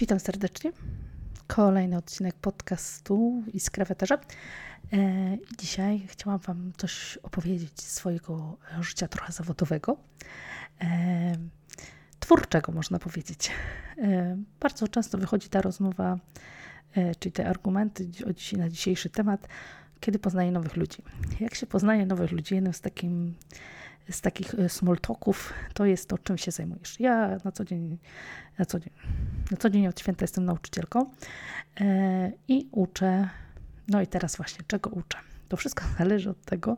Witam serdecznie. Kolejny odcinek podcastu i z krawiatarza. E, dzisiaj chciałam Wam coś opowiedzieć z swojego życia trochę zawodowego. E, twórczego, można powiedzieć. E, bardzo często wychodzi ta rozmowa, czyli te argumenty na dzisiejszy temat, kiedy poznaję nowych ludzi. Jak się poznaje nowych ludzi, jednym z takim z takich e, small talków to jest to, czym się zajmujesz. Ja na co dzień, na co dzień, na co dzień od święta jestem nauczycielką e, i uczę. No i teraz właśnie, czego uczę? To wszystko zależy od tego,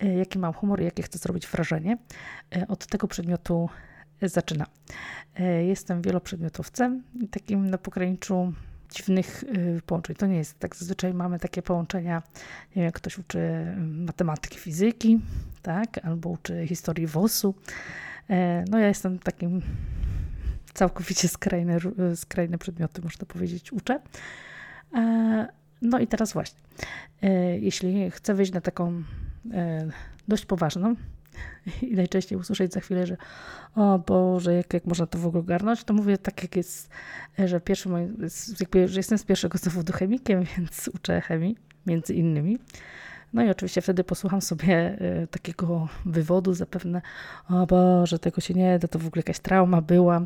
e, jaki mam humor i jakie chcę zrobić wrażenie. Od tego przedmiotu zaczynam. Jestem wieloprzedmiotowcem, takim na pograniczu dziwnych połączeń. To nie jest tak. Zazwyczaj mamy takie połączenia, nie wiem, jak ktoś uczy matematyki, fizyki, tak? Albo uczy historii WOS-u. E, no ja jestem takim całkowicie skrajne, skrajne przedmioty, można powiedzieć, uczę. E, no i teraz właśnie, e, jeśli chcę wyjść na taką dość poważną i najczęściej usłyszeć za chwilę, że o Boże, jak, jak można to w ogóle ogarnąć, to mówię tak jak jest, że pierwszy jakby, że jestem z pierwszego zawodu chemikiem, więc uczę chemii, między innymi. No i oczywiście wtedy posłucham sobie y, takiego wywodu, zapewne, o Boże, tego się nie da, to w ogóle jakaś trauma była.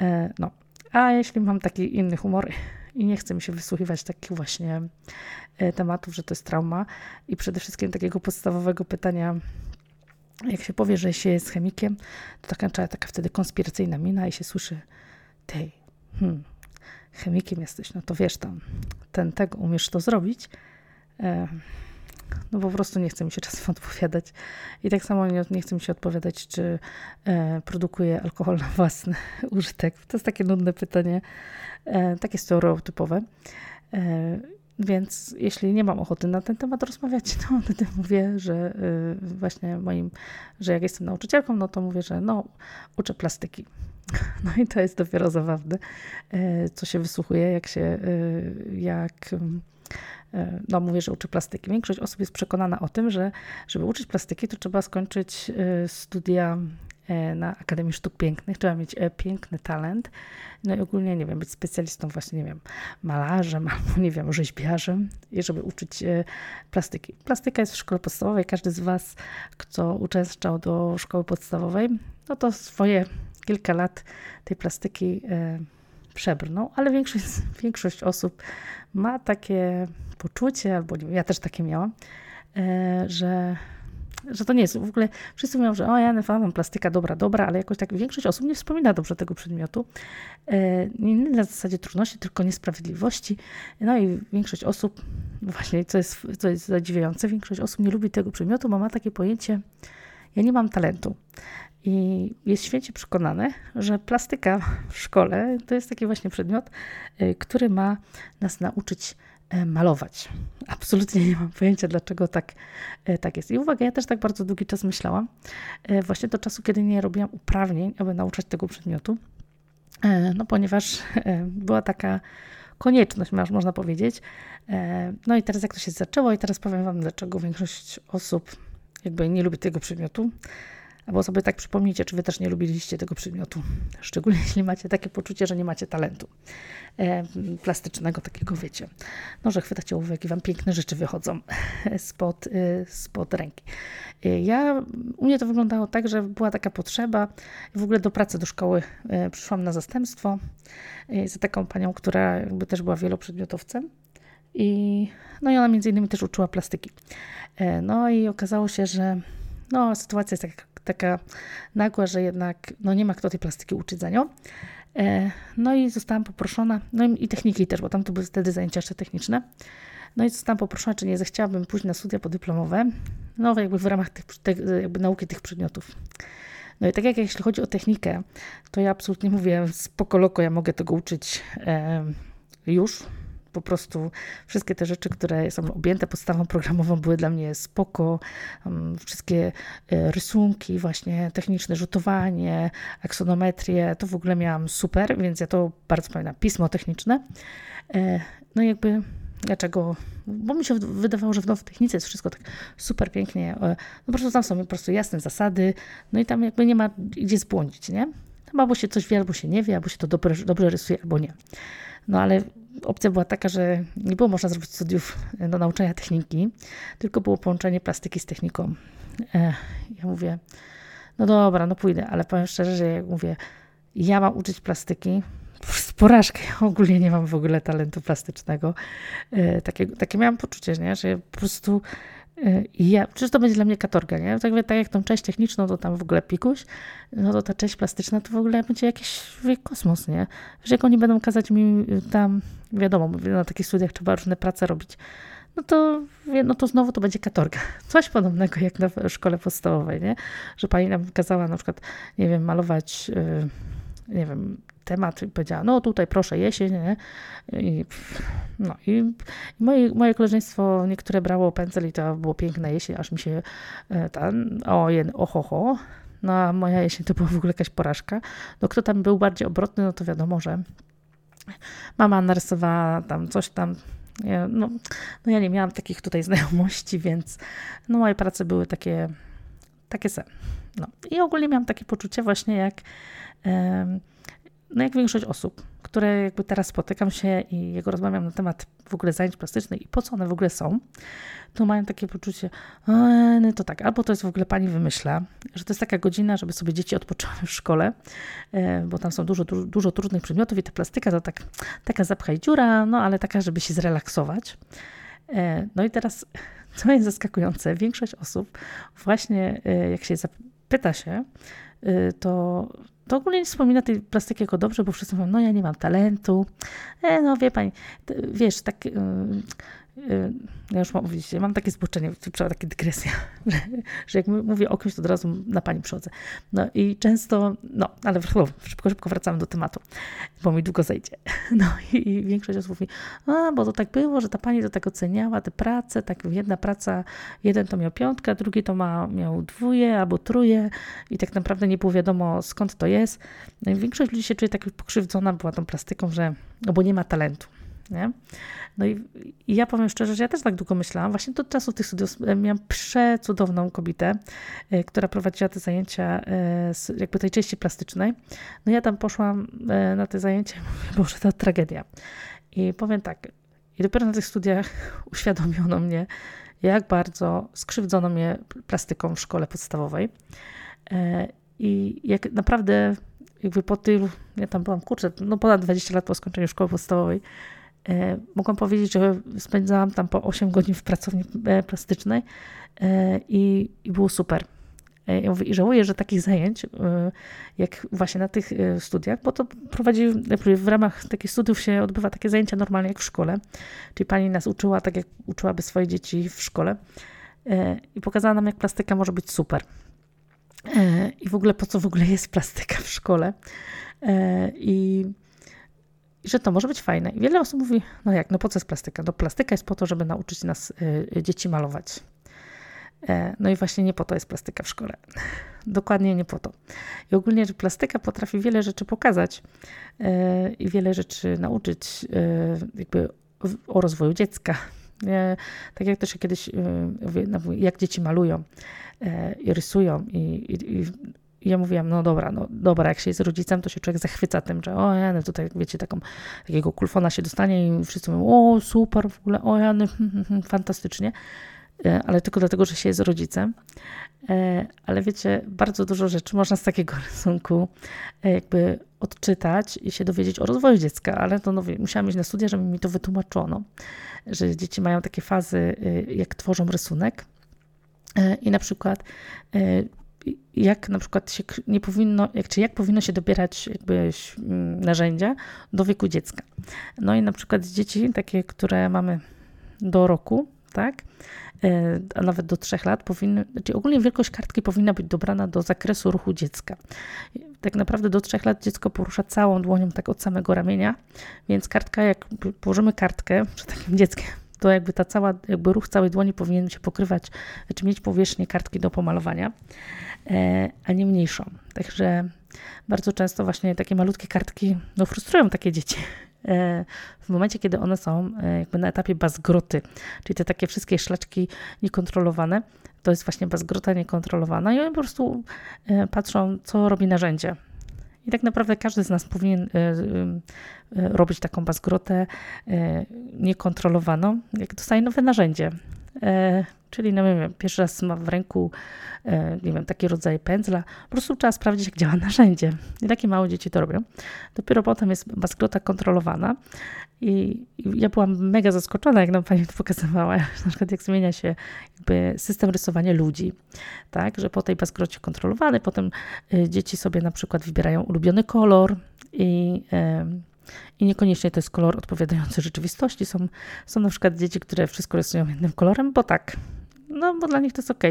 E, no, a jeśli mam taki inny humor i nie chcę mi się wysłuchiwać takich właśnie e, tematów, że to jest trauma i przede wszystkim takiego podstawowego pytania, jak się powie, że się jest chemikiem, to taka, taka wtedy konspiracyjna mina i się słyszy, tej, hmm, chemikiem jesteś, no to wiesz tam, ten, tego, umiesz to zrobić. E, no po prostu nie chce mi się czasem odpowiadać. I tak samo nie, nie chce mi się odpowiadać, czy e, produkuję alkohol na własny użytek. To jest takie nudne pytanie, e, takie stereotypowe. Więc jeśli nie mam ochoty na ten temat rozmawiać, to wtedy mówię, że y, właśnie moim, że jak jestem nauczycielką, no to mówię, że no, uczę plastyki. No i to jest dopiero zabawne, y, co się wysłuchuje, jak się, y, jak no mówię, że uczy plastyki. Większość osób jest przekonana o tym, że żeby uczyć plastyki, to trzeba skończyć studia na Akademii Sztuk Pięknych, trzeba mieć piękny talent, no i ogólnie, nie wiem, być specjalistą właśnie, nie wiem, malarzem albo, nie wiem, rzeźbiarzem, i żeby uczyć plastyki. Plastyka jest w szkole podstawowej, każdy z Was, kto uczęszczał do szkoły podstawowej, no to swoje kilka lat tej plastyki przebrnął, ale większość, większość osób ma takie poczucie, albo ja też takie miałam, e, że, że to nie jest w ogóle, wszyscy mówią, że o ja mam plastyka dobra, dobra, ale jakoś tak większość osób nie wspomina dobrze tego przedmiotu. E, nie na zasadzie trudności, tylko niesprawiedliwości. No i większość osób, właśnie co jest, co jest zadziwiające, większość osób nie lubi tego przedmiotu, bo ma takie pojęcie, ja nie mam talentu. I jest święcie przekonany, że plastyka w szkole to jest taki właśnie przedmiot, y, który ma nas nauczyć e, malować. Absolutnie nie mam pojęcia, dlaczego tak, e, tak jest. I uwaga, ja też tak bardzo długi czas myślałam, e, właśnie do czasu, kiedy nie robiłam uprawnień, aby nauczać tego przedmiotu, no ponieważ była taka konieczność, można powiedzieć. No i teraz jak to się zaczęło i teraz powiem Wam, dlaczego większość osób jakby nie lubi tego przedmiotu. Albo sobie tak przypomnijcie, czy wy też nie lubiliście tego przedmiotu. Szczególnie jeśli macie takie poczucie, że nie macie talentu e, plastycznego, takiego wiecie. No, że chwytacie ołówek i wam piękne rzeczy wychodzą spod, e, spod ręki. E, ja, u mnie to wyglądało tak, że była taka potrzeba. W ogóle do pracy do szkoły e, przyszłam na zastępstwo e, za taką panią, która jakby też była wieloprzedmiotowcem. I, no i ona między innymi też uczyła plastyki. E, no i okazało się, że no, sytuacja jest taka, taka nagła, że jednak no, nie ma kto tej plastyki uczyć za nią. E, no i zostałam poproszona, no i techniki też, bo tam to były wtedy zajęcia jeszcze techniczne. No i zostałam poproszona, czy nie zechciałabym pójść na studia podyplomowe, no jakby w ramach tych, te, jakby nauki tych przedmiotów. No i tak jak jeśli chodzi o technikę, to ja absolutnie mówię spoko loko, ja mogę tego uczyć e, już, po prostu wszystkie te rzeczy, które są objęte podstawą programową, były dla mnie spoko. Wszystkie e, rysunki, właśnie techniczne rzutowanie, aksonometrię, to w ogóle miałam super, więc ja to bardzo pamiętam. Pismo techniczne. E, no i jakby dlaczego, bo mi się wydawało, że w technice jest wszystko tak super pięknie, e, no po prostu tam są po prostu jasne zasady, no i tam jakby nie ma gdzie zbłądzić, nie? albo się coś wie, albo się nie wie, albo się to dobrze rysuje, albo nie. No ale opcja była taka, że nie było można zrobić studiów do nauczania techniki, tylko było połączenie plastyki z techniką. Ja mówię, no dobra, no pójdę, ale powiem szczerze, że jak mówię, ja mam uczyć plastyki, porażkę. Ja ogólnie nie mam w ogóle talentu plastycznego. E, takie, takie miałam poczucie, nie? że po prostu e, ja, przecież to będzie dla mnie katorga, nie? Tak, tak jak tą część techniczną, to tam w ogóle pikuś, no to ta część plastyczna to w ogóle będzie jakiś kosmos, nie? Że jak oni będą kazać mi tam, wiadomo, na takich studiach trzeba różne prace robić, no to, no to znowu to będzie katorga. Coś podobnego jak na szkole podstawowej, nie? Że pani nam kazała na przykład, nie wiem, malować, yy, nie wiem, temat i powiedziała, no tutaj proszę jesień, nie? I, no i, moje, moje koleżeństwo niektóre brało pędzel i to było piękna jesień, aż mi się e, ten, o, ohoho, no a moja jesień to była w ogóle jakaś porażka. No kto tam był bardziej obrotny, no to wiadomo, że mama narysowała tam coś tam, no, no ja nie miałam takich tutaj znajomości, więc no moje prace były takie, takie se. No. I ogólnie miałam takie poczucie właśnie jak no jak większość osób, które jakby teraz spotykam się i jak rozmawiam na temat w ogóle zajęć plastycznych i po co one w ogóle są, to mają takie poczucie, no to tak, albo to jest w ogóle pani wymyśla, że to jest taka godzina, żeby sobie dzieci odpoczęły w szkole, e, bo tam są dużo, dużo, dużo trudnych przedmiotów i ta plastyka to tak, taka zapchaj dziura, no ale taka, żeby się zrelaksować. E, no i teraz, co jest zaskakujące, większość osób właśnie e, jak się zapyta się, to to ogólnie nie wspomina tej plastyki jako dobrze, bo wszyscy mówią, no ja nie mam talentu. E, no wie pani, wiesz, tak... Ja już mam mówić, mam takie zboczenie, takie dygresja, że, że jak mówię o kimś, to od razu na pani przychodzę. No i często, no, ale szybko, szybko wracamy do tematu, bo mi długo zejdzie. No i, i większość osób mówi, a, bo to tak było, że ta pani to tak oceniała te prace, tak jedna praca, jeden to miał piątkę, drugi to ma, miał dwóje albo truje i tak naprawdę nie było wiadomo skąd to jest. No i większość ludzi się czuje tak pokrzywdzona była tą plastyką, że, no bo nie ma talentu. Nie? No i, i, ja powiem szczerze, że ja też tak długo myślałam. Właśnie do czasu tych studiów e, miałam przecudowną kobietę, y, która prowadziła te zajęcia z jakby tej części plastycznej. No ja tam poszłam na te zajęcia i mówię, Boże, to tragedia. I powiem tak, i dopiero na tych studiach uświadomiono mnie, jak bardzo skrzywdzono mnie plastyką w szkole podstawowej. I jak naprawdę jakby po tylu, ja tam byłam, kurczę, no ponad 20 lat po skończeniu szkoły podstawowej, E, mogłam powiedzieć, że spędzałam tam po 8 godzin w pracowni e, plastycznej e, i, i było super. Mówię, I żałuję, że takich zajęć, jak właśnie na tych studiach, bo to prowadzi, w ramach takich studiów się odbywa takie zajęcia normalnie jak w szkole. Czyli pani nas uczyła tak, jak uczyłaby swoje dzieci w szkole i pokazała nam, jak plastyka może być super. I w ogóle po co w ogóle jest plastyka w szkole. I i że to może być fajne. I wiele osób mówi, no jak, no po co jest plastyka? No plastyka jest po to, żeby nauczyć nas y, dzieci malować. E, no i właśnie nie po to jest plastyka w szkole. Dokładnie nie po to. I ogólnie, że plastyka potrafi wiele rzeczy pokazać e, i wiele rzeczy nauczyć e, jakby o rozwoju dziecka. Tak jak też kiedyś, no, jak dzieci malują i rysują i, i i ja mówiłam, no dobra, no dobra, jak się jest rodzicem, to się człowiek zachwyca tym, że o ja, tutaj wiecie, taką, takiego kulfona się dostanie i wszyscy mówią, o super, w ogóle, o ja, no, fantastycznie, e, ale tylko dlatego, że się jest rodzicem. E, ale wiecie, bardzo dużo rzeczy można z takiego rysunku e, jakby odczytać i się dowiedzieć o rozwoju dziecka, ale to no, musiałam iść na studia, żeby mi to wytłumaczono, że dzieci mają takie fazy, jak tworzą rysunek, i na przykład jak na przykład się nie powinno, jak, czy jak powinno się dobierać jakby mm, narzędzia do wieku dziecka. No i na przykład dzieci takie, które mamy do roku, tak, e, a nawet do trzech lat, powinny, znaczy ogólnie wielkość kartki powinna być dobrana do zakresu ruchu dziecka. Tak naprawdę do trzech lat dziecko porusza całą dłonią tak od samego ramienia, więc kartka, jak położymy kartkę przed takim dzieckiem, to jakby ta cała, jakby ruch całej dłoni powinien się pokrywać, znaczy mieć powierzchnię kartki do pomalowania. E, a nie mniejszą. Także bardzo często właśnie takie malutkie kartki no, frustrują takie dzieci. E, w momencie, kiedy one są e, jakby na etapie bazgroty, czyli te takie wszystkie szlaczki niekontrolowane, to jest właśnie bazgrota niekontrolowana i oni po prostu patrzą, co robi narzędzie. I tak naprawdę każdy z nas powinien robić taką bazgrotę niekontrolowaną, jak dostaje nowe narzędzie. Czyli, no nie wiem, pierwszy raz ma w ręku, nie wiem, taki rodzaj pędzla, po prostu trzeba sprawdzić, jak działa narzędzie. I takie małe dzieci to robią. Dopiero potem jest bazgrota kontrolowana i, ja byłam mega zaskoczona, jak nam pani to pokazywała, na przykład jak zmienia się jakby system rysowania ludzi, tak, że po tej bazgrocie kontrolowanej, potem y, dzieci sobie na przykład wybierają ulubiony kolor i, i niekoniecznie to jest kolor odpowiadający rzeczywistości. Są, są na przykład dzieci, które wszystko rysują jednym kolorem, bo tak, no bo dla nich to jest ok.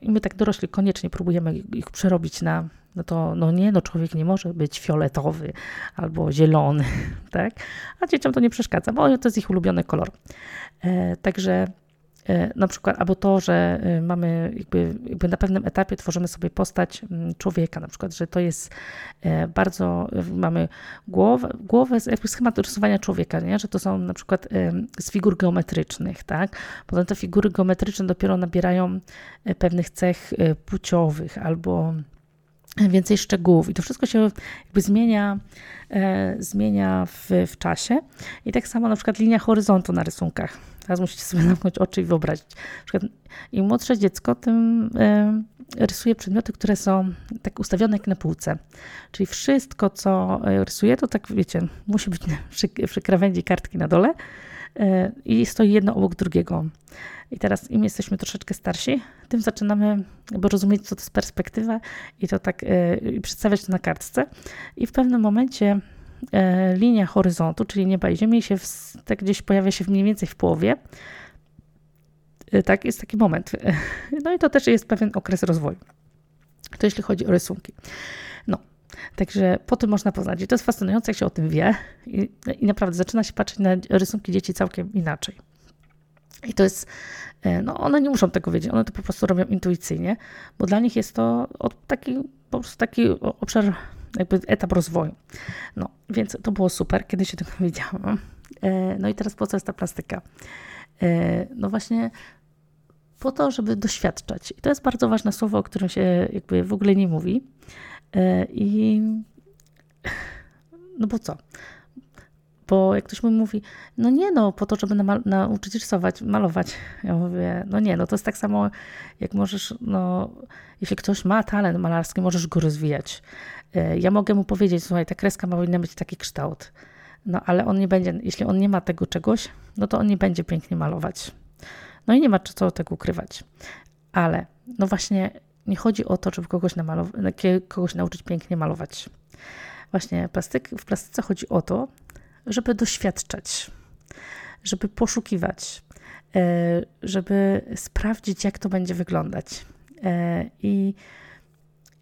I my tak dorośli koniecznie próbujemy ich przerobić na no to no nie, no człowiek nie może być fioletowy albo zielony, tak? A dzieciom to nie przeszkadza, bo to jest ich ulubiony kolor. E, także e, na przykład, albo to, że e, mamy jakby, jakby, na pewnym etapie tworzymy sobie postać mm, człowieka, na przykład, że to jest e, bardzo, mamy głowę, głowę jakby schemat rysowania człowieka, nie? że to są na przykład z figur geometrycznych, tak? Potem te figury geometryczne dopiero nabierają pewnych cech płciowych albo więcej szczegółów i to wszystko się jakby zmienia, e, zmienia w, w czasie. I tak samo na przykład linia horyzontu na rysunkach. Teraz musicie sobie zamknąć oczy i wyobrazić. Na przykład im młodsze dziecko, tym e, rysuje przedmioty, które są tak ustawione jak na półce. Czyli wszystko, co e, rysuje, to tak wiecie, musi być przy, przy krawędzi kartki na dole e, i stoi jedno obok drugiego. I teraz im jesteśmy troszeczkę starsi, tym zaczynamy jakby rozumieć, co to jest perspektywa i to tak yy, przedstawiać to na kartce. I w pewnym momencie yy, linia horyzontu, czyli nieba i ziemi, się w, tak gdzieś pojawia się mniej więcej w połowie. Yy, tak, jest taki moment. No i to też jest pewien okres rozwoju. To jeśli chodzi o rysunki. No, Także po tym można poznać. I to jest fascynujące, jak się o tym wie. I, I, naprawdę zaczyna się patrzeć na rysunki dzieci całkiem inaczej. I to jest, e, no one nie muszą tego wiedzieć, one to po prostu robią intuicyjnie, bo dla nich jest to taki, po prostu taki obszar, jakby etap rozwoju. No, więc to było super, kiedy się tego wiedziałam. E, no i teraz po co jest ta plastyka? E, no właśnie po to, żeby doświadczać. I to jest bardzo ważne słowo, o którym się jakby w ogóle nie mówi. I no bo co? Bo jak ktoś mi mówi, no nie no, po to, żeby nauczyć rysować, malować. Ja mówię, no nie, no to jest tak samo, jak możesz, no, jeśli ktoś ma talent malarski, możesz go rozwijać. E, ja mogę mu powiedzieć, słuchaj, ta kreska ma powinna mieć taki kształt. No ale on nie będzie, jeśli on nie ma tego czegoś, no to on nie będzie pięknie malować. No i nie ma co tego ukrywać. Ale, no właśnie, nie chodzi o to, żeby kogoś, kogoś nauczyć pięknie malować. Właśnie plastyk, w plastyce chodzi o to, żeby doświadczać, żeby poszukiwać, e, żeby sprawdzić, jak to będzie wyglądać. E, I,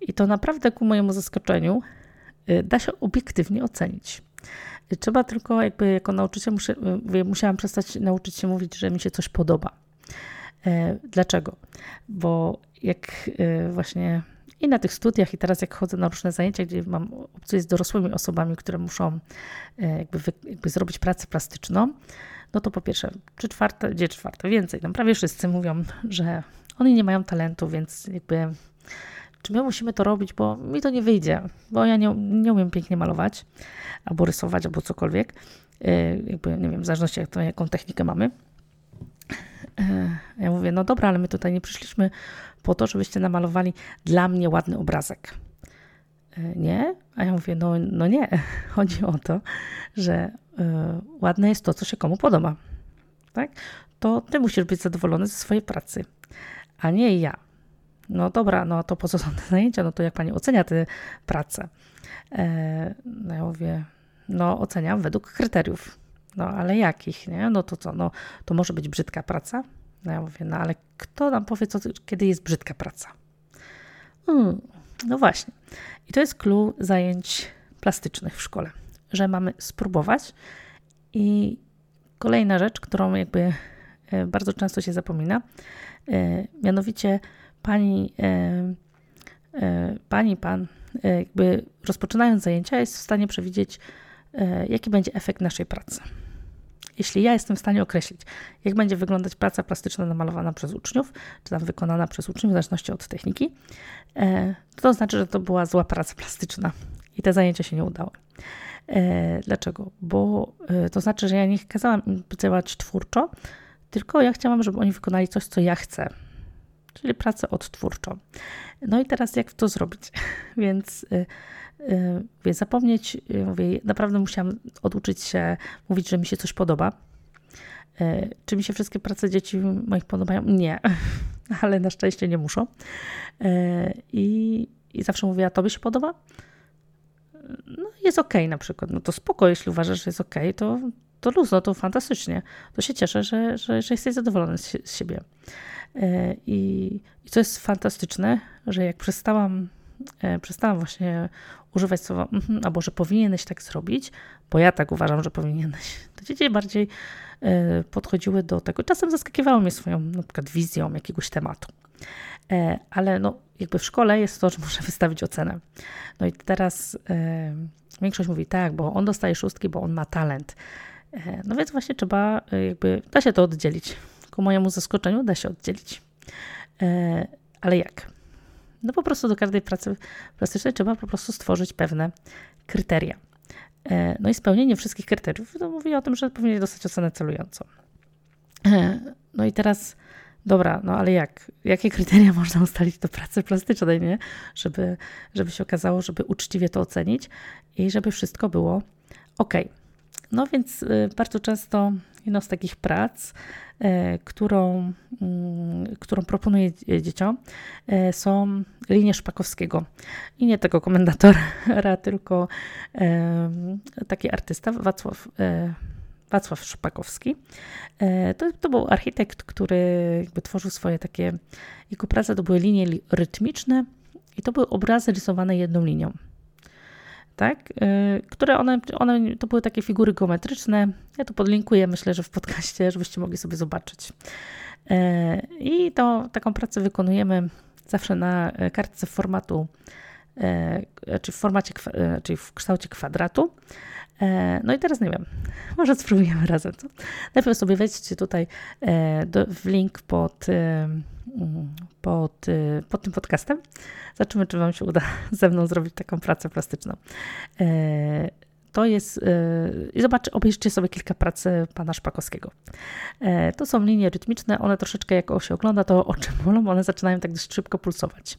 i to naprawdę ku mojemu zaskoczeniu e, da się obiektywnie ocenić. Trzeba tylko, jakby jako nauczyciel, muszę, musiałam przestać nauczyć się mówić, że mi się coś podoba. Dlaczego? Bo jak właśnie i na tych studiach, i teraz jak chodzę na różne zajęcia, gdzie mam obcuję z dorosłymi osobami, które muszą e, jakby, jakby zrobić pracę plastyczną, no to po pierwsze, trzy czwarte, gdzie czwarte, więcej, no prawie wszyscy mówią, że oni nie mają talentu, więc jakby czy my musimy to robić, bo mi to nie wyjdzie, bo ja nie, nie umiem pięknie malować, albo rysować, albo cokolwiek, e, jakby nie wiem, w zależności jak to, jaką technikę mamy. E, ja mówię, no dobra, ale my tutaj nie przyszliśmy po to, żebyście namalowali dla mnie ładny obrazek. E, nie? A ja mówię, no, no nie. Chodzi o to, że y, ładne jest to, co się komu podoba. Tak? To ty musisz być zadowolony ze swojej pracy, a nie ja. No dobra, no to po co są te zajęcia? No to jak pani ocenia tę pracę? E, no ja mówię, no oceniam według kryteriów. No ale jakich, nie? No to co, no to może być brzydka praca? No ja mówię, no ale kto nam powie, co, kiedy jest brzydka praca? Hmm, no właśnie. I to jest clue zajęć plastycznych w szkole, że mamy spróbować. I kolejna rzecz, którą jakby e, bardzo często się zapomina, e, mianowicie pani, e, pani, pan, jakby rozpoczynając zajęcia, jest w stanie przewidzieć, jaki będzie efekt naszej pracy. Jeśli ja jestem w stanie określić, jak będzie wyglądać praca plastyczna namalowana przez uczniów, czy tam wykonana przez uczniów, w zależności od techniki, e, to znaczy, że to była zła praca plastyczna i te zajęcia się nie udały. E, dlaczego? Bo e, to znaczy, że ja nie kazałam im działać twórczo, tylko ja chciałam, żeby oni wykonali coś, co ja chcę, czyli pracę odtwórczą. No i teraz jak to zrobić? Więc mówię, zapomnieć, mówię, naprawdę musiałam oduczyć się mówić, że mi się coś podoba. Czy mi się wszystkie prace dzieci moich podobają? Nie, ale na szczęście nie muszą. I, i zawsze mówię, a tobie się podoba? No jest ok na przykład. No to spoko, jeśli uważasz, że jest ok, to, to luz, no to fantastycznie. To się cieszę, że, że, że jesteś zadowolony z, z siebie. I, I co jest fantastyczne, że jak przestałam E, przestałam właśnie używać słowa mm, albo że powinieneś tak zrobić, bo ja tak uważam, że powinieneś. To dzieci bardziej e, podchodziły do tego. Czasem zaskakiwały mnie swoją na przykład wizją jakiegoś tematu. E, ale no, jakby w szkole jest to, że muszę wystawić ocenę. No i teraz większość mówi tak, bo on dostaje szóstki, bo on ma talent. No więc właśnie trzeba jakby, da się to oddzielić. Ku mojemu zaskoczeniu da się oddzielić. Ale jak? No po prostu do każdej pracy plastycznej trzeba po prostu stworzyć pewne kryteria. E, no i spełnienie wszystkich kryteriów to mówi o tym, że powinien dostać ocenę celującą. E, no i teraz, dobra, no ale jak? Jakie kryteria można ustalić do pracy plastycznej, nie? Żeby, żeby się okazało, żeby uczciwie to ocenić i żeby wszystko było ok. No więc y, bardzo często jedną z takich prac, e, którą, mm, którą proponuję dzieciom, e, są linie Szpakowskiego. I nie tego komendatora, tylko taki artysta, Wacław, Wacław Szpakowski. To, to był architekt, który jakby tworzył swoje takie, jego prace to były linie rytmiczne i to były obrazy rysowane jedną linią tak? Y, które one, one to były takie figury geometryczne. Ja to podlinkuję, myślę, że w podcaście, żebyście mogli sobie zobaczyć. Y, I to, taką pracę wykonujemy zawsze na kartce formatu, y, czy w formacie, czyli w kształcie kwadratu. No i teraz nie wiem, może spróbujemy razem. Co? Najpierw sobie wejdźcie tutaj do, w link pod pod, y, pod tym podcastem. Zobaczymy, czy Wam się uda ze mną zrobić taką pracę plastyczną. E, to jest, i zobaczcie, obejrzyjcie sobie kilka prac pana Szpakowskiego. E, to są linie rytmiczne, one troszeczkę jak się ogląda, to oczy bolą, one zaczynają tak dość szybko pulsować.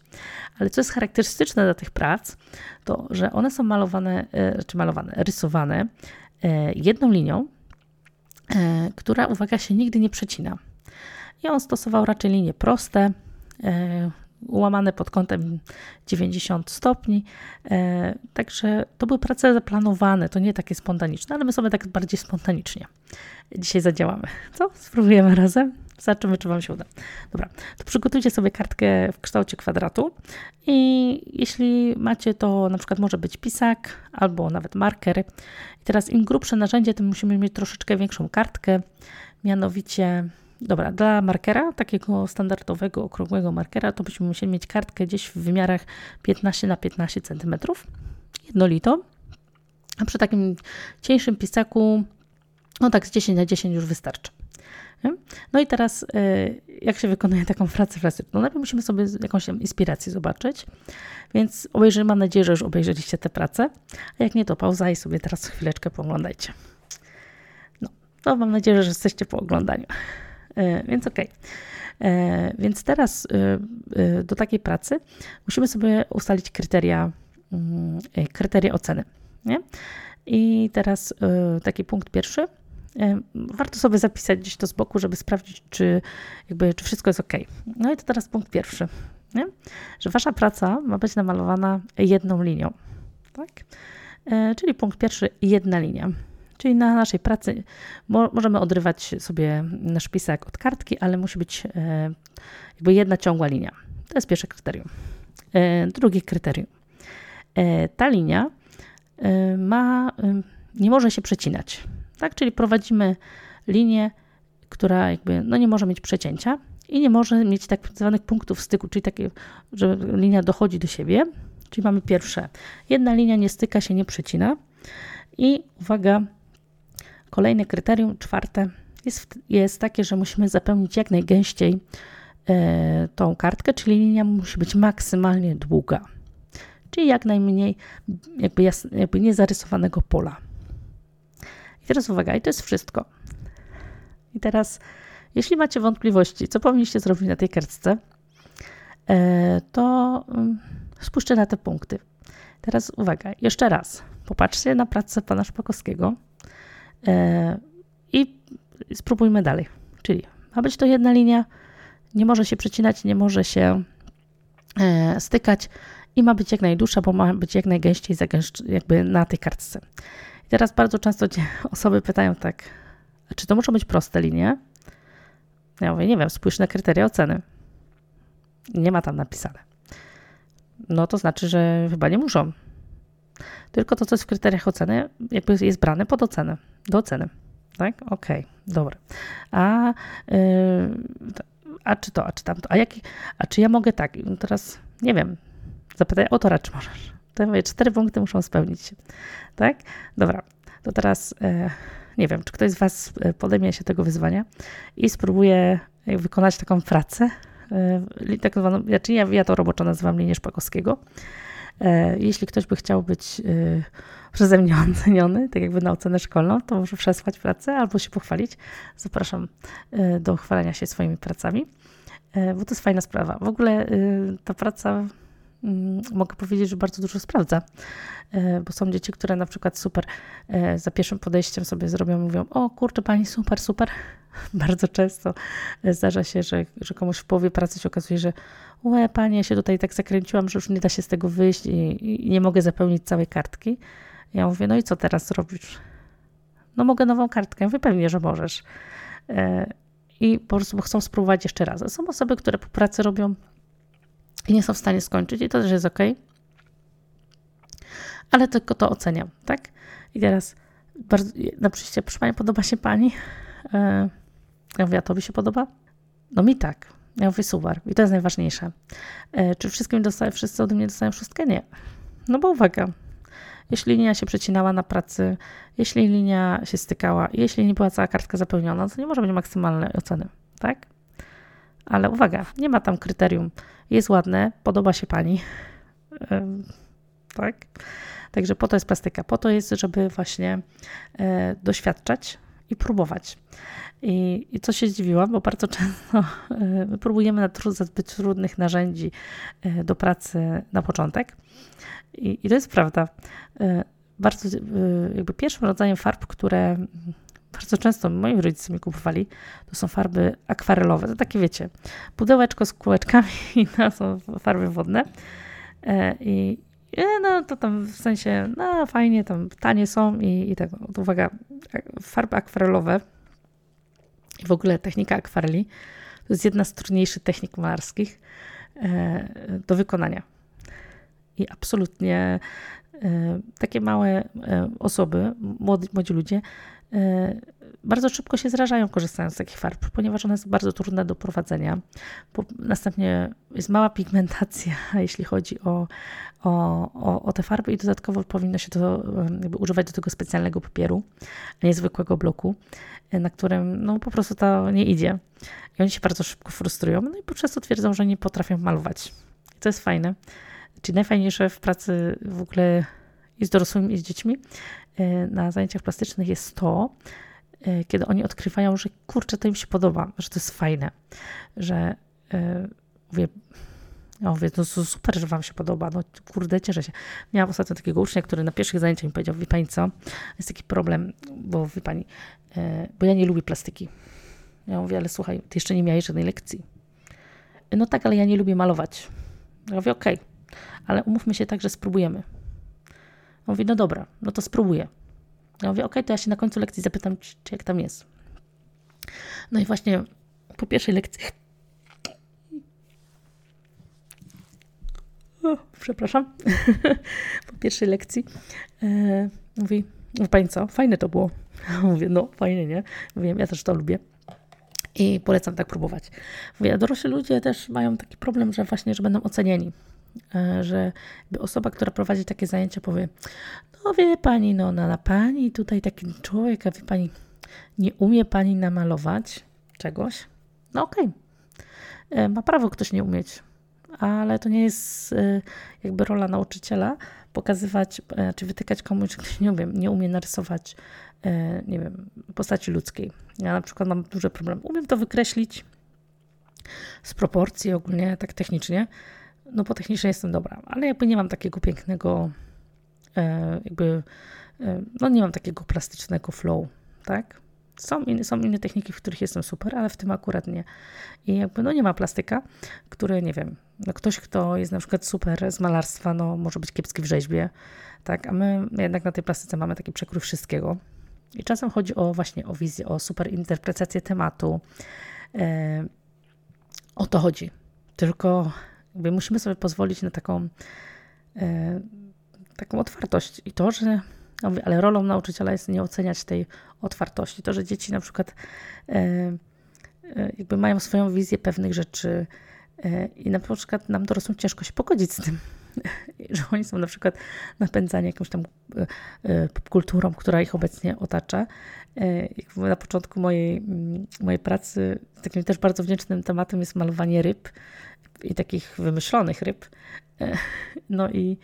Ale co jest charakterystyczne dla tych prac, to że one są malowane, e, czy malowane, rysowane jedną linią, która, uwaga, się nigdy nie przecina. I on stosował raczej linie proste, e, ułamane pod kątem 90 stopni. E, także to były prace zaplanowane, to nie takie spontaniczne, ale my sobie tak bardziej spontanicznie dzisiaj zadziałamy. Co? Spróbujemy razem? Zobaczymy, czy Wam się uda. Dobra, to przygotujcie sobie kartkę w kształcie kwadratu i jeśli macie to, na przykład może być pisak albo nawet marker. I teraz im grubsze narzędzie, tym musimy mieć troszeczkę większą kartkę, mianowicie Dobra, dla markera, takiego standardowego, okrągłego markera, to byśmy musieli mieć kartkę gdzieś w wymiarach 15 na 15 cm, jednolitą. A przy takim cieńszym pisaku, no tak z 10 na 10 już wystarczy. No i teraz, y, jak się wykonuje taką pracę plastyczną? No najpierw musimy sobie jakąś inspirację zobaczyć, więc obejrzymy, mam nadzieję, że już obejrzeliście tę pracę, a jak nie, to pauza i sobie teraz chwileczkę pooglądajcie. No, to mam nadzieję, że jesteście po oglądaniu. E, więc okej. Okay. E, więc teraz e, do takiej pracy musimy sobie ustalić kryteria, mm, kryteria oceny. Nie? I teraz taki punkt pierwszy. Warto sobie zapisać gdzieś to z boku, żeby sprawdzić, czy, jakby, czy wszystko jest ok. No i to teraz punkt pierwszy. Nie? Że wasza praca ma być namalowana jedną linią. Tak? Czyli punkt pierwszy, jedna linia. Czyli na naszej pracy mo możemy odrywać sobie nasz pisak od kartki, ale musi być e, jakby jedna ciągła linia. To jest pierwsze kryterium. E, drugie kryterium. E, ta linia ma, nie może się przecinać. Tak? Czyli prowadzimy linię, która jakby no nie może mieć przecięcia i nie może mieć tak zwanych punktów styku, czyli takie, że linia dochodzi do siebie. Czyli mamy pierwsze. Jedna linia nie styka się, nie przecina. I uwaga, Kolejne kryterium, czwarte, jest, jest takie, że musimy zapełnić jak najgęściej e, tą kartkę, czyli linia musi być maksymalnie długa. Czyli jak najmniej jakby, jasne, jakby niezarysowanego pola. I teraz uwaga, i to jest wszystko. I teraz, jeśli macie wątpliwości, co powinniście zrobić na tej kartce, e, to mm, spójrzcie na te punkty. Teraz uwaga, jeszcze raz. Popatrzcie na pracę pana Szpakowskiego i spróbujmy dalej. Czyli ma być to jedna linia, nie może się przecinać, nie może się e, stykać i ma być jak najdłuższa, bo ma być jak najgęściej jakby na tej kartce. I teraz bardzo często osoby pytają tak, czy to muszą być proste linie? Ja mówię, nie wiem, spójrz na kryteria oceny. Nie ma tam napisane. No to znaczy, że chyba nie muszą. Tylko to, co jest w kryteriach oceny, jakby jest brane pod ocenę, do oceny. Tak? Okej, okay, dobra. A, yy, a czy to, a czy tamto, a, jaki, a czy ja mogę tak? Teraz nie wiem. Zapytaj autora, czy możesz. To mówię, cztery punkty muszą spełnić się. Tak? Dobra. To teraz yy, nie wiem, czy ktoś z Was e, podejmie się tego wyzwania i spróbuje wykonać taką pracę, yy, tak zwaną, znaczy ja, ja to roboczo nazywam linię Szpakowskiego. Yy, jeśli ktoś by chciał być przeze mnie oceniony, tak jakby na ocenę szkolną, to może przesłać pracę albo się pochwalić. Zapraszam e, do chwalenia się swoimi pracami, e, bo to jest fajna sprawa. W ogóle e, ta praca mm, mogę powiedzieć, że bardzo dużo sprawdza, bo są dzieci, które na przykład super za pierwszym podejściem sobie zrobią, mówią, o kurczę pani, super, super. Bardzo często zdarza się, że, że komuś w połowie pracy się okazuje, że łe panie, ja się tutaj tak zakręciłam, że już nie da się z tego wyjść i, i nie mogę zapełnić całej kartki. Ja mówię, no i co teraz robisz? No mogę nową kartkę. Ja mówię, pewnie, że możesz. E, I po prostu chcą spróbować jeszcze raz. Są osoby, które po pracy robią i nie są w stanie skończyć i to też jest ok. Ale tylko to oceniam, tak? I teraz bardzo, na przyjście, proszę Pani, podoba się Pani? Ja mówię, a Tobie się podoba? No mi tak. Ja mówię, super. I to jest najważniejsze. E, czy wszystkim dostaję, wszyscy ode mnie dostają wszystkie? Nie. No bo uwaga, jeśli linia się przecinała na pracy, jeśli linia się stykała, jeśli nie była cała kartka zapełniona, to nie może być maksymalnej oceny, tak? Ale uwaga, nie ma tam kryterium. Jest ładne, podoba się pani. tak? Także po to jest plastyka. Po to jest, żeby właśnie e, doświadczać i próbować. I, I co się zdziwiłam, bo bardzo często e, próbujemy na zbyt trudnych narzędzi e, do pracy na początek. I, I, to jest prawda. E, bardzo, jakby pierwszym rodzajem farb, które bardzo często moi rodzice mi kupowali, to są farby akwarelowe. To takie wiecie, pudełeczko z kółeczkami to są farby wodne. I no to tam w sensie, no fajnie, tam tanie są i, i. To uwaga, farby akwarelowe i w ogóle technika akwareli to jest jedna z trudniejszych technik malarskich do wykonania. I absolutnie e, takie małe e, osoby, młodzi, młodzi ludzie, e, bardzo szybko się zrażają korzystając z takich farb, ponieważ one są bardzo trudne do prowadzenia. Następnie jest mała pigmentacja, jeśli chodzi o, o, o, te farby i dodatkowo powinno się to jakby używać do tego specjalnego papieru, a nie zwykłego bloku, na którym no, po prostu to nie idzie. I oni się bardzo szybko frustrują, no i po prostu twierdzą, że nie potrafią malować. I to jest fajne. Czyli najfajniejsze w pracy w ogóle i z dorosłymi, i z dziećmi e, na zajęciach plastycznych jest to, e, kiedy oni odkrywają, że kurczę, to im się podoba, że to jest fajne, że e, mówię, ja mówię, no super, że wam się podoba, no kurde, cieszę się. Miałam ostatnio takiego ucznia, który na pierwszych zajęciach mi powiedział, wie pani co, jest taki problem, bo wie pani, bo ja nie lubię plastyki. Ja mówię, ale słuchaj, ty jeszcze nie miałeś żadnej lekcji. No tak, ale ja nie lubię malować. Ja mówię, okej, okay ale umówmy się tak, że spróbujemy. On mówi, no dobra, no to spróbuję. Ja mówię, okej, okay, to ja się na końcu lekcji zapytam, czy, czy jak tam jest. No i właśnie po pierwszej lekcji o, przepraszam, po pierwszej lekcji e, mówi, no pani co, fajne to było. Mówię, no fajnie, nie? Mówię, ja też to lubię. I polecam tak próbować. Mówię, dorośli ludzie też mają taki problem, że właśnie, że będą ocenieni że osoba, która prowadzi takie zajęcia powie, no wie pani, no na, na pani tutaj taki człowiek, a wie pani, nie umie pani namalować czegoś, no okej, okay. ma prawo ktoś nie umieć, ale to nie jest jakby rola nauczyciela pokazywać, czy wytykać komuś, że ktoś nie umie, nie umie narysować, nie wiem, postaci ludzkiej. Ja na przykład mam duży problem. Umiem to wykreślić z proporcji ogólnie, tak technicznie, no bo technicznie jestem dobra, ale jakby nie mam takiego pięknego, e, jakby, e, no nie mam takiego plastycznego flow, tak? Są inne, są inne techniki, w których jestem super, ale w tym akurat nie. I jakby no nie ma plastyka, który, nie wiem, no ktoś, kto jest na przykład super z malarstwa, no może być kiepski w rzeźbie, tak? A my jednak na tej plastyce mamy taki przekrój wszystkiego. I czasem chodzi o właśnie o wizję, o super interpretację tematu. E, o to chodzi. Tylko jakby musimy sobie pozwolić na taką, e, taką otwartość i to, że ale rolą nauczyciela jest nie oceniać tej otwartości. To, że dzieci na przykład e, e, jakby mają swoją wizję pewnych rzeczy e, i na przykład nam dorosłym ciężko się pogodzić z tym, że oni są na przykład napędzani jakąś tam e, e, popkulturą, która ich obecnie otacza. Na początku mojej, mojej pracy takim też bardzo wdzięcznym tematem jest malowanie ryb i takich wymyślonych ryb. No i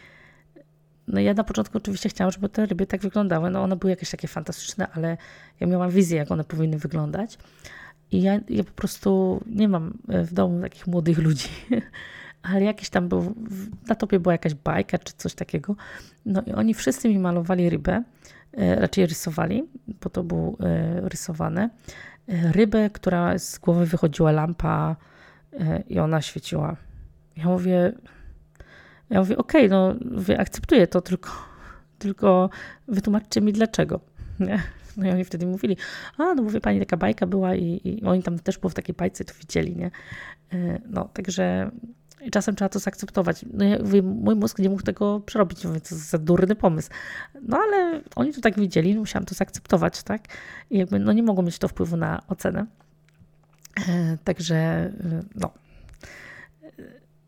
no ja na początku oczywiście chciałam, żeby te ryby tak wyglądały. No one były jakieś takie fantastyczne, ale ja miałam wizję, jak one powinny wyglądać. I ja, ja po prostu nie mam w domu takich młodych ludzi, ale jakiś tam był, na topie była jakaś bajka czy coś takiego. No i oni wszyscy mi malowali rybę, e, raczej rysowali, bo to było e, rysowane. E, rybę, która z głowy wychodziła lampa i ona świeciła. Ja mówię, ja mówię, okej, okay, no mówię, akceptuję to, tylko, tylko wytłumaczcie mi dlaczego. Nie? No i oni wtedy mówili, a no mówię, pani, taka bajka była i, i oni tam też było w takiej bajce, to widzieli, nie? No, także czasem trzeba to zaakceptować. No ja mój mózg nie mógł tego przerobić, mówię, to jest za durny pomysł. No ale oni to tak widzieli, musiałam to zaakceptować, tak? I jakby, no nie mogło mieć to wpływu na ocenę. E, także, no,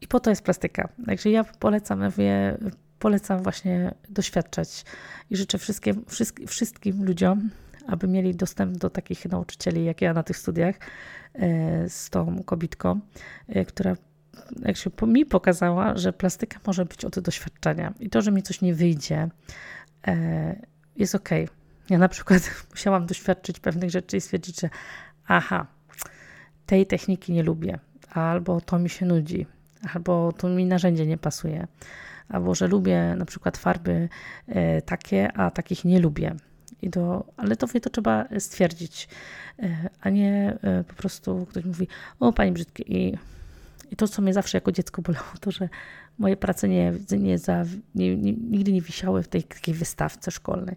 i po to jest plastyka. Także ja polecam, mówię, polecam właśnie doświadczać i życzę wszystkim, wszystkim ludziom, aby mieli dostęp do takich nauczycieli jak ja na tych studiach e, z tą kobitką, e, która jak się mi pokazała, że plastyka może być od doświadczenia i to, że mi coś nie wyjdzie, e, jest ok. Ja na przykład musiałam doświadczyć pewnych rzeczy i stwierdzić, że aha, tej techniki nie lubię, albo to mi się nudzi, albo to mi narzędzie nie pasuje, albo że lubię na przykład farby e, takie, a takich nie lubię. I do, ale to, to trzeba stwierdzić, e, a nie po prostu ktoś mówi, o pani brzydkie i, i to, co mnie zawsze jako dziecko bolało, to, że moje prace nie, nie, za, nie, nie nigdy nie wisiały w tej takiej wystawce szkolnej.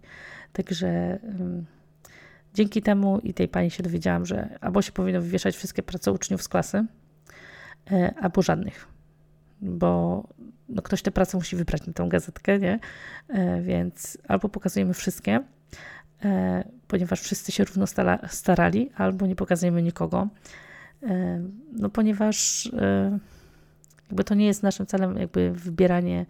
Także um, dzięki temu i tej pani się dowiedziałam, że albo się powinno wywieszać wszystkie prace uczniów z klasy, albo żadnych bo no, ktoś tę pracę musi wybrać na tę gazetkę, nie? E, więc albo pokazujemy wszystkie, e, ponieważ wszyscy się równo starali, albo nie pokazujemy nikogo, e, no ponieważ jakby to nie jest naszym celem jakby wybieranie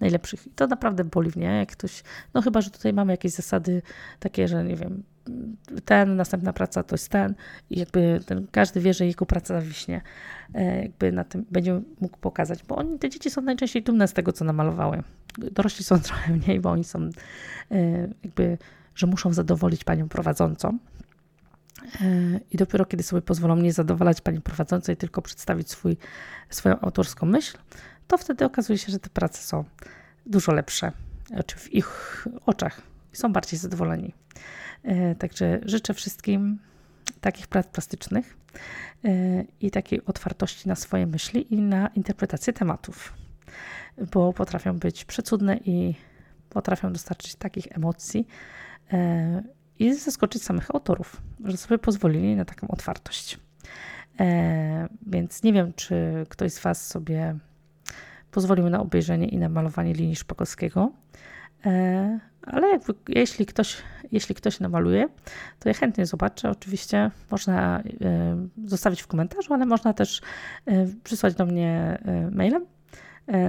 najlepszych. I to naprawdę boli, nie? Jak ktoś, no chyba, że tutaj mamy jakieś zasady takie, że nie wiem, ten, następna praca to jest ten i jakby ten, każdy wie, że jego praca wiśnie, e, jakby na tym będzie mógł pokazać, bo oni, te dzieci są najczęściej dumne z tego, co namalowały. Dorośli są trochę mniej, bo oni są e, jakby, że muszą zadowolić panią prowadzącą. E, I dopiero kiedy sobie pozwolą nie zadowalać pani prowadzącej, tylko przedstawić swój, swoją autorską myśl, to wtedy okazuje się, że te prace są dużo lepsze znaczy w ich oczach są bardziej zadowoleni. E, także życzę wszystkim takich prac plastycznych e, i takiej otwartości na swoje myśli i na interpretację tematów, bo potrafią być przecudne i potrafią dostarczyć takich emocji e, i zaskoczyć samych autorów, że sobie pozwolili na taką otwartość. Więc nie wiem, czy ktoś z Was sobie pozwolił na obejrzenie i na malowanie linii Szpakowskiego, ale jakby, jeśli, ktoś, jeśli ktoś namaluje, to ja chętnie zobaczę. Oczywiście można zostawić w komentarzu, ale można też przysłać do mnie mailem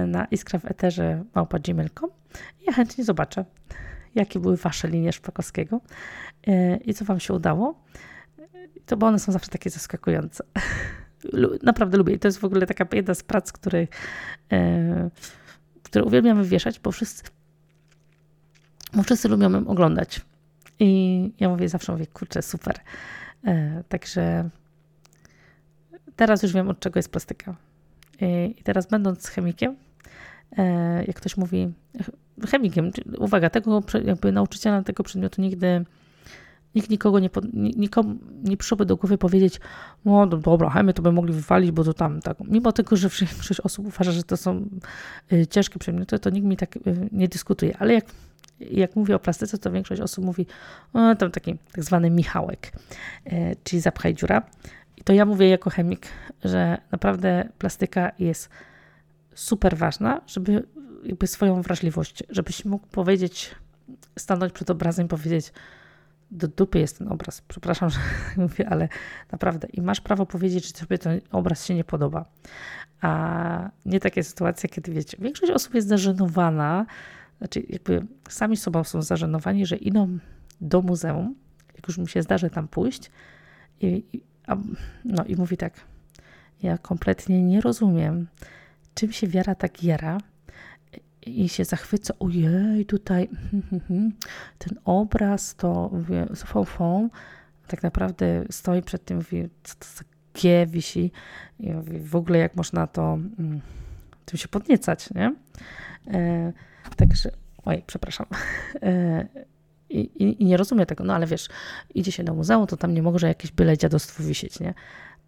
na iskra w eterze małpa.gmail.com. Ja chętnie zobaczę, jakie były Wasze linie Szpakowskiego i co Wam się udało. To bo one są zawsze takie zaskakujące. Naprawdę lubię. I to jest w ogóle taka jedna z prac, których, które uwielbiam wywieszać, bo wszyscy, bo wszyscy lubią ją oglądać. I ja mówię, zawsze mówię, kurczę, super. E, także teraz już wiem, od czego jest plastyka. I teraz będąc chemikiem, e, jak ktoś mówi, chemikiem, uwaga, tego jakby nauczyciela tego przedmiotu nigdy nikt nikogo nie, nikomu nie przyszłoby do głowy powiedzieć, no dobra, chemię to by mogli wywalić, bo to tam, tak. Mimo tego, że większość osób uważa, że to są y, ciężkie przedmioty, to nikt mi tak y, nie dyskutuje. Ale jak jak mówię o plastyce, to większość osób mówi, o, tam taki tak zwany Michałek, e, czyli zapchaj dziura. I to ja mówię jako chemik, że naprawdę plastyka jest super ważna, żeby jakby swoją wrażliwość, żebyś mógł powiedzieć, stanąć przed obrazem i powiedzieć, do dupy jest ten obraz. Przepraszam, że mówię, ale naprawdę. I masz prawo powiedzieć, że sobie ten obraz się nie podoba. A nie takie sytuacje, kiedy wiecie, większość osób jest zażenowana, znaczy jakby sami sobą są zażenowani, że idą do muzeum, jak już mi się zdarzy tam pójść i, i a, no i mówi tak, ja kompletnie nie rozumiem, czym się wiara tak jara i się zachwyca, ojej, tutaj ten obraz to fą, tak naprawdę stoi przed tym, mówi, co to za G wisi i mówi, w ogóle jak można to mm, tym się podniecać, nie? E, Także, oj, przepraszam. E, I, i, nie rozumie tego, no ale wiesz, idzie się do muzeum, to tam nie może jakieś byle dziadostwo wisieć, nie?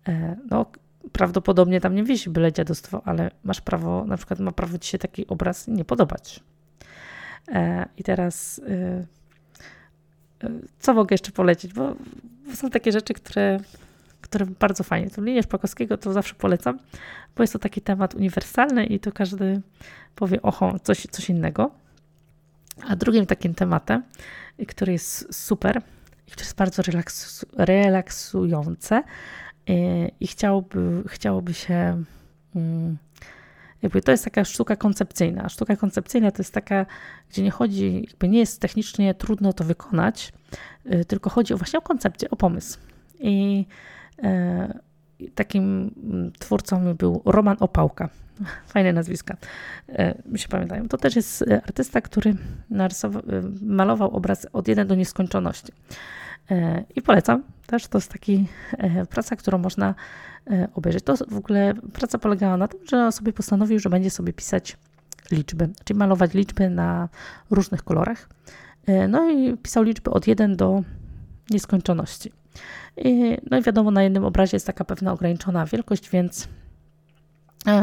E, no, prawdopodobnie tam nie wisi byle dziadostwo, ale masz prawo, na przykład ma prawo ci się taki obraz nie podobać. E, I teraz co mogę jeszcze polecić? Bo są takie rzeczy, które, które bardzo fajnie. Tą linię Szpakowskiego to zawsze polecam, bo jest to taki temat uniwersalny i to każdy powie, oho, coś, coś innego. A drugim takim tematem, który jest super i który jest bardzo relaksu, relaksujące i, i chciałoby, chciałoby się... Mm, jakby to jest taka sztuka koncepcyjna. Sztuka koncepcyjna to jest taka, gdzie nie chodzi, jakby nie jest technicznie trudno to wykonać, y, tylko chodzi właśnie o koncepcję, o pomysł. I e, takim mm, twórcą był Roman Opałka. Fajne nazwiska, mi się pamiętają. To też jest artysta, który narysował, malował obraz od 1 do nieskończoności. I polecam też, to jest taki praca, którą można obejrzeć. To w ogóle praca polegała na tym, że sobie postanowił, że będzie sobie pisać liczby, czyli malować liczby na różnych kolorach. No i pisał liczby od 1 do nieskończoności. No i wiadomo, na jednym obrazie jest taka pewna ograniczona wielkość, więc e,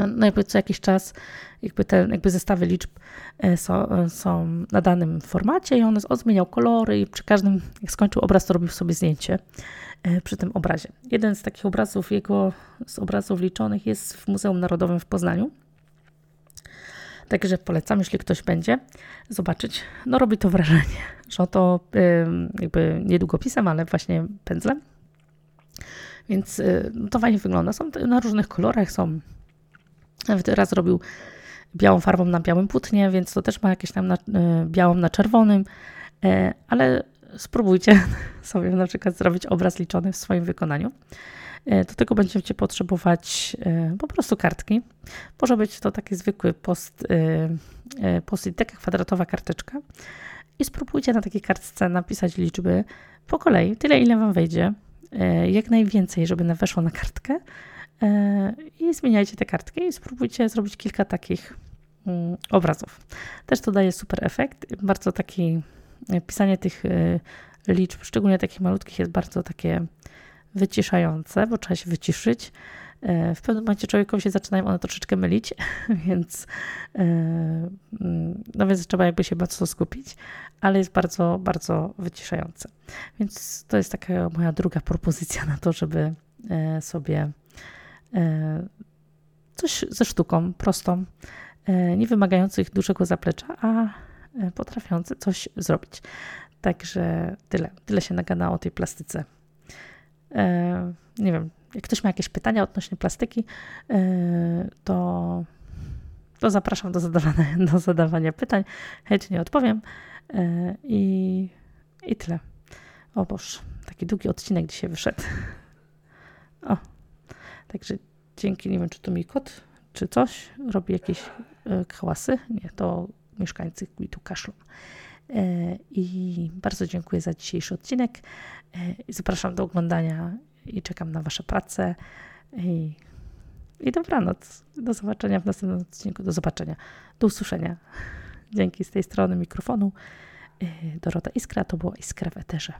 no jakby co jakiś czas jakby te jakby zestawy liczb e, są, e, są na danym formacie i on zmieniał kolory i przy każdym, jak skończył obraz, to robił sobie zdjęcie przy tym obrazie. Jeden z takich obrazów, jego z obrazów liczonych jest w Muzeum Narodowym w Poznaniu. Także polecam, jeśli ktoś będzie zobaczyć. No robi to wrażenie, że to jakby nie długopisem, ale właśnie pędzlem. Więc no to fajnie wygląda. Są na różnych kolorach, są. Nawet raz robił białą farbą na białym płótnie, więc to też ma jakieś tam na, y, białą na czerwonym, e, ale spróbujcie sobie na przykład zrobić obraz liczony w swoim wykonaniu. E, do tego będziecie potrzebować e, po prostu kartki. Może być to taki zwykły post, post taka kwadratowa karteczka. I spróbujcie na takiej kartce napisać liczby po kolei, tyle ile Wam wejdzie. E, jak najwięcej, żeby weszło na kartkę e, i zmieniajcie te kartki i spróbujcie zrobić kilka takich mm, obrazów. Też to daje super efekt. Bardzo taki, e, pisanie tych liczb, szczególnie takich malutkich, jest bardzo takie wyciszające, bo trzeba się wyciszyć. W pewnym momencie człowiekowi się zaczynają one troszeczkę mylić, więc, mm, no więc trzeba jakby się bardzo skupić, ale jest bardzo, bardzo wyciszające. Więc to jest taka moja druga propozycja na to, żeby e, sobie e, coś ze sztuką prostą, e, nie wymagających dużego zaplecza, a potrafiący coś zrobić. Także tyle. Tyle się nagada o tej plastyce. Nie wiem, jak ktoś ma jakieś pytania odnośnie plastyki, to to zapraszam do zadawania, do zadawania pytań. Chętnie odpowiem. E, I, I tyle. O Boże, taki długi odcinek dzisiaj wyszedł. O, także dzięki, nie wiem, czy to mi kot, czy coś, robi jakieś e, hałasy. Nie, to mieszkańcy mi tu kaszlą. E, I bardzo dziękuję za dzisiejszy odcinek. I zapraszam do oglądania i czekam na Wasze prace. I, I dobranoc. Do zobaczenia w następnym odcinku. Do zobaczenia. Do usłyszenia. Dzięki z tej strony mikrofonu. Dorota Iskra, to była Iskra w Eterze.